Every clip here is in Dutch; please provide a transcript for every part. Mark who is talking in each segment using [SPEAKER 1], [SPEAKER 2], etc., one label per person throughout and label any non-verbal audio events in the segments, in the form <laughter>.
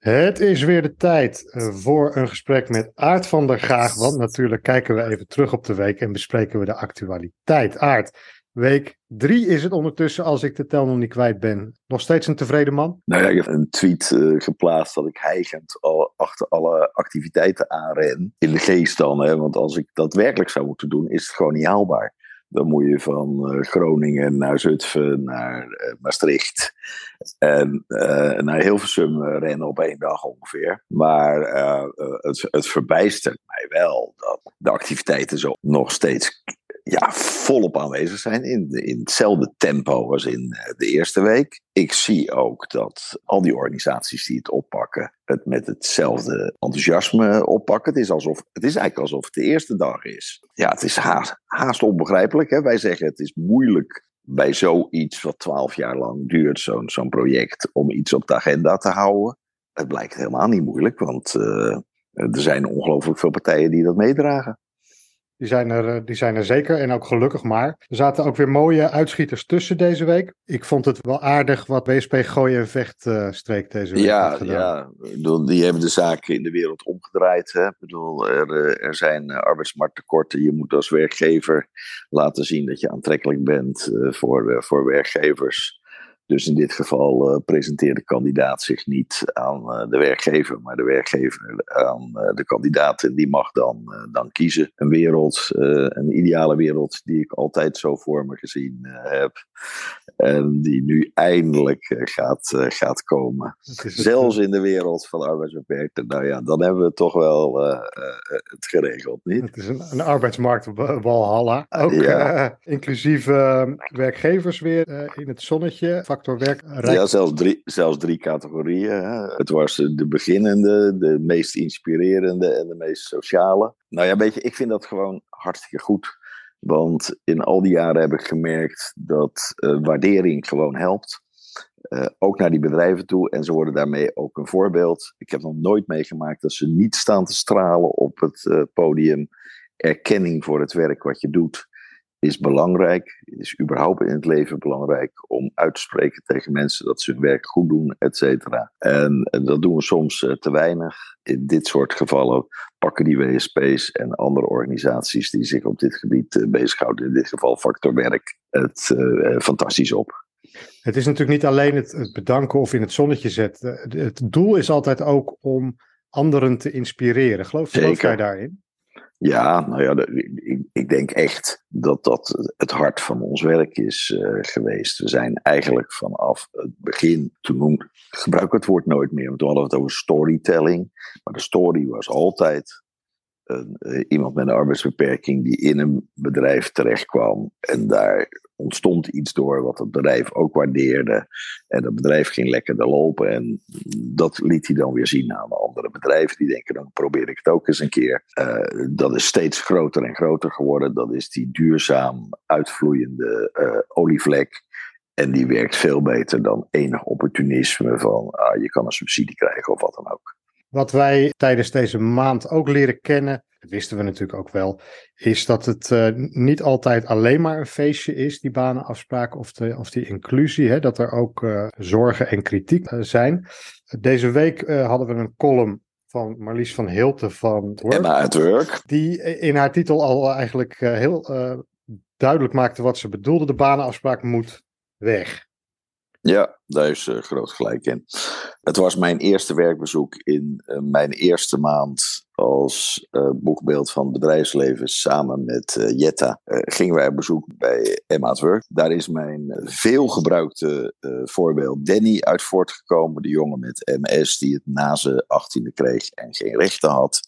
[SPEAKER 1] Het is weer de tijd eh, voor een gesprek met Aart van der Graag. Want natuurlijk kijken we even terug op de week en bespreken we de actualiteit. Aart, week drie is het ondertussen als ik de tel nog niet kwijt ben. Nog steeds een tevreden man?
[SPEAKER 2] Nou ja, ik heb een tweet uh, geplaatst dat ik heigend al achter alle activiteiten aanren. In de geest dan, hè? want als ik dat werkelijk zou moeten doen, is het gewoon niet haalbaar. Dan moet je van uh, Groningen naar Zutphen, naar uh, Maastricht en uh, naar Hilversum rennen op één dag ongeveer. Maar het, het verbijstert mij wel dat de activiteiten zo nog steeds ja, volop aanwezig zijn in, in hetzelfde tempo als in de eerste week. Ik zie ook dat al die organisaties die het oppakken, het met hetzelfde enthousiasme oppakken. Het is, alsof, het is eigenlijk alsof het de eerste dag is. Ja, het is haast, onbegrijpelijk. Hè? Wij zeggen het is moeilijk bij zoiets wat twaalf jaar lang duurt, zo'n project, om iets op de agenda te houden. Het blijkt helemaal niet moeilijk, want uh, er zijn ongelooflijk veel partijen die dat meedragen.
[SPEAKER 1] Die zijn, er, eh, die zijn er zeker en ook gelukkig maar. Er zaten ook weer mooie uitschieters tussen deze week. Ik vond het wel aardig wat WSP Gooien en Vecht uh, streek deze week
[SPEAKER 2] ja, Ja, die hebben de zaken in de wereld omgedraaid. Hè? Ik bedoel, er, eh, er zijn arbeidsmarkttekorten. Je moet als werkgever laten zien dat je aantrekkelijk bent uh, voor, voor werkgevers. Dus in dit geval uh, presenteert de kandidaat zich niet aan uh, de werkgever, maar de werkgever aan uh, de kandidaat. En die mag dan, dan kiezen. Een wereld, een ideale wereld die ik altijd zo voor me gezien heb. En die nu eindelijk gaat, gaat komen. <laughs> Zelfs in de wereld van arbeidsbeperkten. Nou ja, dan hebben we toch wel het geregeld, niet?
[SPEAKER 1] Het is een, een arbeidsmarkt Walhalla. Ook ja. inclusief werkgevers weer in het zonnetje werk.
[SPEAKER 2] Ja, zelfs drie, zelfs drie categorieën. Hè. Het was de beginnende, de meest inspirerende en de meest sociale. Nou ja, weet ik vind dat gewoon hartstikke goed. Want in al die jaren heb ik gemerkt dat uh, waardering gewoon helpt. Uh, ook naar die bedrijven toe. En ze worden daarmee ook een voorbeeld. Ik heb nog nooit meegemaakt dat ze niet staan te stralen op het uh, podium. Erkenning voor het werk wat je doet is belangrijk, is überhaupt in het leven belangrijk om uit te spreken tegen mensen dat ze hun werk goed doen, et cetera. En, en, dat doen we soms uh, te weinig. In dit soort gevallen pakken die WSP's en andere organisaties die zich op dit gebied uh, bezighouden, in dit geval Factor Werk, het uh, fantastisch op.
[SPEAKER 1] Het is natuurlijk niet alleen het, het bedanken of in het zonnetje zetten. Het doel is altijd ook om anderen te inspireren. Geloof, geloof jij daarin?
[SPEAKER 2] Ja, nou ja, ik, denk echt dat dat het hart van ons werk is uh, geweest. We zijn eigenlijk vanaf het begin, toen gebruik ik het woord nooit meer, want toen hadden we het over storytelling. Maar de story was altijd een, uh, iemand met een arbeidsbeperking die in een bedrijf terechtkwam en daar ontstond iets door wat het bedrijf ook waardeerde. En het bedrijf ging lekkerder lopen. En dat liet hij dan weer zien aan de andere bedrijven. Die denken, dan probeer ik het ook eens een keer. Uh, dat is steeds groter en groter geworden. Dat is die duurzaam uitvloeiende uh, olievlek. En die werkt veel beter dan enig opportunisme van ah, je kan een subsidie krijgen of wat dan ook.
[SPEAKER 1] Wat wij tijdens deze maand ook leren kennen, dat wisten we natuurlijk ook wel, is dat het uh, niet altijd alleen maar een feestje is, die banenafspraak of, de, of die inclusie. Hè, dat er ook uh, zorgen en kritiek uh, zijn. Deze week hadden we een column van Marlies van Hilten van
[SPEAKER 2] Work, Emma at Work.
[SPEAKER 1] Die in haar titel al eigenlijk heel duidelijk maakte wat ze bedoelde. De banenafspraak moet weg.
[SPEAKER 2] Ja, daar is groot gelijk in. Het was mijn eerste werkbezoek in mijn eerste maand als uh, boekbeeld van het bedrijfsleven. Samen met Jetta gingen wij op bezoek bij Emma Work. Daar is mijn veelgebruikte voorbeeld Danny uit voortgekomen. De jongen met MS die het na zijn achttiende kreeg en geen rechten had.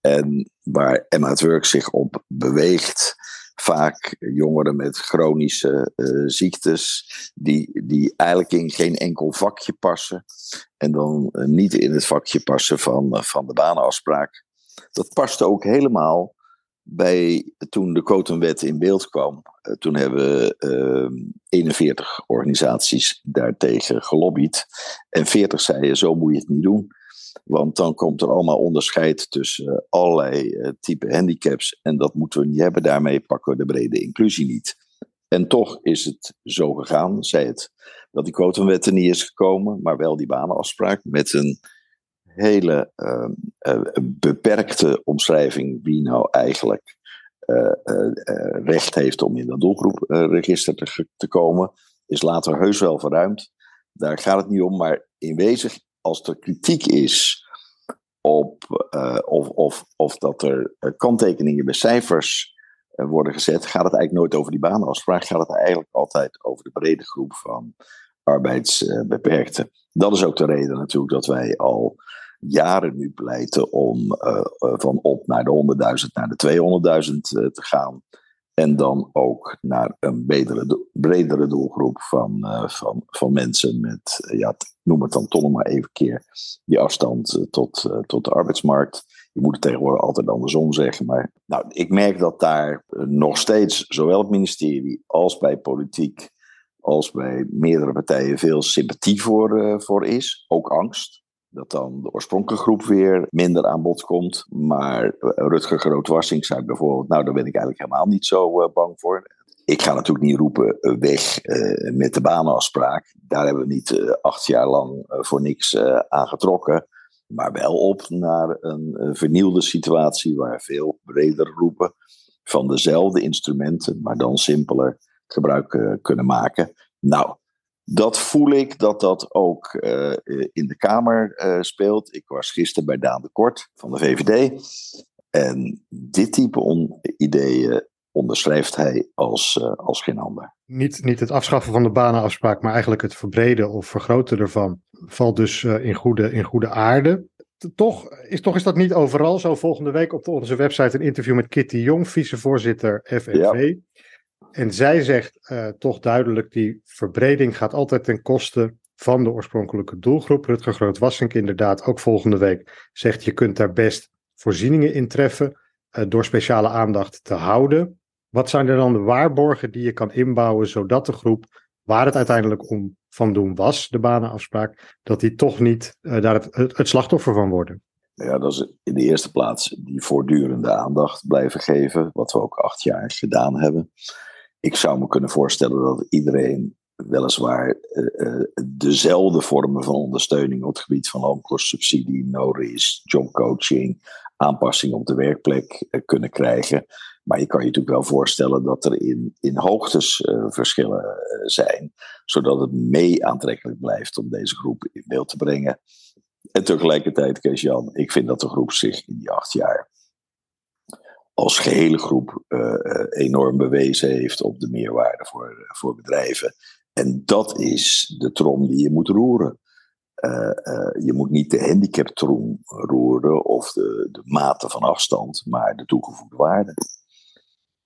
[SPEAKER 2] En waar Emma Work zich op beweegt vaak jongeren met chronische uh, ziektes, die, die eigenlijk in geen enkel vakje passen. En dan uh, niet in het vakje passen van, uh, van de banenafspraak. Dat paste ook helemaal bij toen de quotumwet in beeld kwam. toen hebben 41 organisaties daartegen gelobbyd. En 40 zeiden: zo moet je het niet doen. Want dan komt er allemaal onderscheid tussen allerlei uh, type handicaps. En dat moeten we niet hebben. Daarmee pakken we de brede inclusie niet. En toch is het zo gegaan, zij het, dat die quotumwet er niet is gekomen, maar wel die banenafspraak met een hele beperkte omschrijving wie nou eigenlijk recht heeft om in dat doelgroepregister te, te komen, is later heus wel verruimd. Daar gaat het niet om, maar in wezen, als er kritiek is op, uh, of, of, of dat er uh, kanttekeningen bij cijfers uh, worden gezet, gaat het eigenlijk nooit over die banenafspraak. Gaat het eigenlijk altijd over de brede groep van arbeidsbeperkten. Dat is ook de reden natuurlijk dat wij al jaren nu pleiten om van op naar de 100.000 naar de 200.000 te gaan. En dan ook naar een bredere, bredere doelgroep van, uh, van, van mensen met, uh, ja, noem het dan toch maar even keer, die afstand uh, tot, tot de arbeidsmarkt. Je moet het tegenwoordig altijd andersom zeggen. Maar nou, ik merk dat daar nog steeds, zowel het ministerie als bij politiek, als bij meerdere partijen, veel sympathie voor, voor is. Ook angst dat dan de oorspronkelijke groep weer minder aan bod komt. Maar eh, Rutger Groot-Wassing zei bijvoorbeeld, nou daar ben ik eigenlijk helemaal niet zo uh, bang voor. Ik ga natuurlijk niet roepen uh, weg uh, met de banenafspraak. Daar hebben we niet acht jaar lang voor niks aan getrokken. Maar wel op naar een vernieuwde situatie waar veel breder groepen van dezelfde instrumenten, maar dan simpeler gebruik kunnen maken. Nou, dat voel ik dat dat ook uh, in de Kamer uh, speelt. Ik was gisteren bij Daan de Kort van de VVD. En dit type ideeën onderschrijft hij als, uh, als geen ander.
[SPEAKER 1] Niet, niet het afschaffen van de banenafspraak, maar eigenlijk het verbreden of vergroten ervan valt dus in, goede, in goede aarde. Toch is, toch is dat niet overal zo. Volgende week op onze website een interview met Kitty Jong, vicevoorzitter FNV. Ja. En zij zegt uh, toch duidelijk, die verbreding gaat altijd ten koste van de oorspronkelijke doelgroep. Rutger Groot-Wassink inderdaad ook volgende week zegt, je kunt daar best voorzieningen in treffen uh, door speciale aandacht te houden. Wat zijn er dan de waarborgen die je kan inbouwen, zodat de groep, waar het uiteindelijk om van doen was, de banenafspraak, dat die toch niet uh, daar het, het, het slachtoffer van worden?
[SPEAKER 2] Ja, dat is in de eerste plaats die voortdurende aandacht blijven geven, wat we ook acht jaar gedaan hebben ik zou me kunnen voorstellen dat iedereen weliswaar uh, dezelfde vormen van ondersteuning op het gebied van loonkostenssubsidie, no-risk, jobcoaching, aanpassing op de werkplek uh, kunnen krijgen. Maar je kan je natuurlijk wel voorstellen dat er in, in hoogtes verschillen zijn, zodat het mee aantrekkelijk blijft om deze groep in beeld te brengen. En tegelijkertijd, Kees-Jan, ik vind dat de groep zich in die acht jaar als gehele groep uh, enorm bewezen heeft op de meerwaarde voor, voor bedrijven. En dat is de trom die je moet roeren. Uh, je moet niet de handicaptrom roeren of de, de mate van afstand, maar de toegevoegde waarde.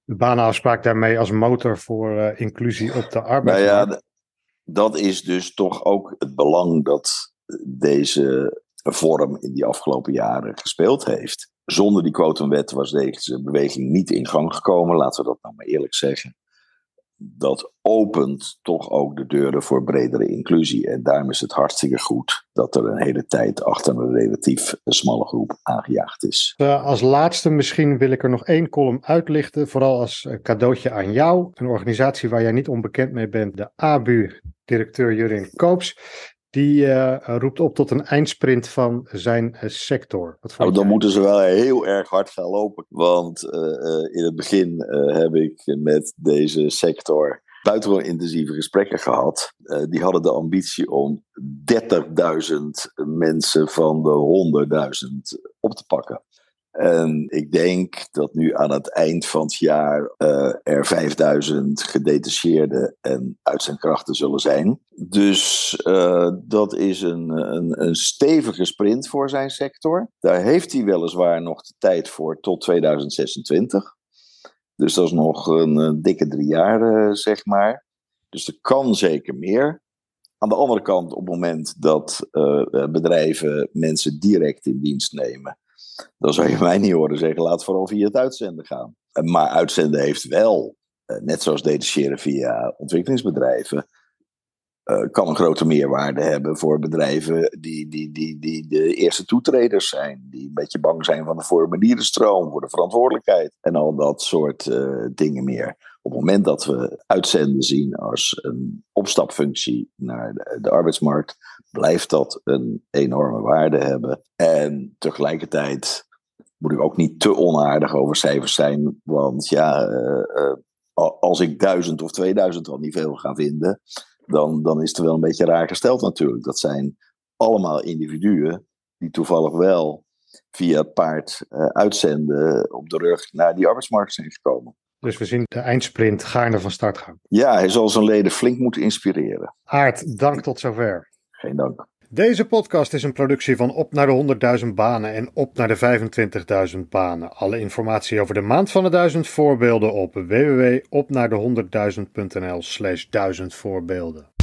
[SPEAKER 1] De banenafspraak daarmee als motor voor inclusie op de arbeidsmarkt.
[SPEAKER 2] Nou ja, dat is dus toch ook het belang dat deze vorm in die afgelopen jaren gespeeld heeft zonder die quotumwet was deze beweging niet in gang gekomen, laten we dat nou maar eerlijk zeggen. Dat opent toch ook de deuren voor bredere inclusie. En daarom is het hartstikke goed dat er een hele tijd achter een relatief smalle groep aangejaagd is.
[SPEAKER 1] Als laatste misschien wil ik er nog één column uitlichten, vooral als cadeautje aan jou. Een organisatie waar jij niet onbekend mee bent, de ABU, directeur Jurin Koops die uh, roept op tot een eindsprint van zijn uh, sector.
[SPEAKER 2] Nou, dan moeten ze wel heel erg hard gaan lopen. Want uh, in het begin heb ik met deze sector buitengewoon intensieve gesprekken gehad. die hadden de ambitie om 30.000 mensen van de 100.000 op te pakken. En ik denk dat nu aan het eind van het jaar uh, er 5000 gedetacheerde en uitzendkrachten zullen zijn. Dus uh, dat is een, een, een, stevige sprint voor zijn sector. Daar heeft hij weliswaar nog de tijd voor tot 2026. Dus dat is nog een, een dikke drie jaar, zeg maar. Dus er kan zeker meer. Aan de andere kant, op het moment dat bedrijven mensen direct in dienst nemen dan zou je mij niet horen zeggen, laat vooral via het uitzenden gaan. Maar uitzenden heeft wel, eh, net zoals detacheren via ontwikkelingsbedrijven, uh, kan een grote meerwaarde hebben voor bedrijven die, die, die, die de eerste toetreders zijn. Die een beetje bang zijn van de formulierenstroom, voor de verantwoordelijkheid en al dat soort dingen meer. Op het moment dat we uitzenden zien als een overstapfunctie naar de, arbeidsmarkt, blijft dat een enorme waarde hebben. En tegelijkertijd moet ik ook niet te onaardig over cijfers zijn, want ja, uh, als ik duizend of 2000 al niet veel ga vinden, dan, dan is het wel een beetje raar gesteld natuurlijk. Dat zijn allemaal individuen die toevallig wel via het paard uh, uitzenden op de rug naar die arbeidsmarkt zijn gekomen.
[SPEAKER 1] Dus we zien de eindsprint gaarne van start gaan.
[SPEAKER 2] Ja, hij zal zijn leden flink moeten inspireren.
[SPEAKER 1] Aart, dank tot zover.
[SPEAKER 2] Geen dank.
[SPEAKER 1] Deze podcast is een productie van Op naar de 100.000 banen en Op naar de 25.000 banen. Alle informatie over de maand van de 1000 voorbeelden op www.opnaarde100.000.nl slash 1000 voorbeelden.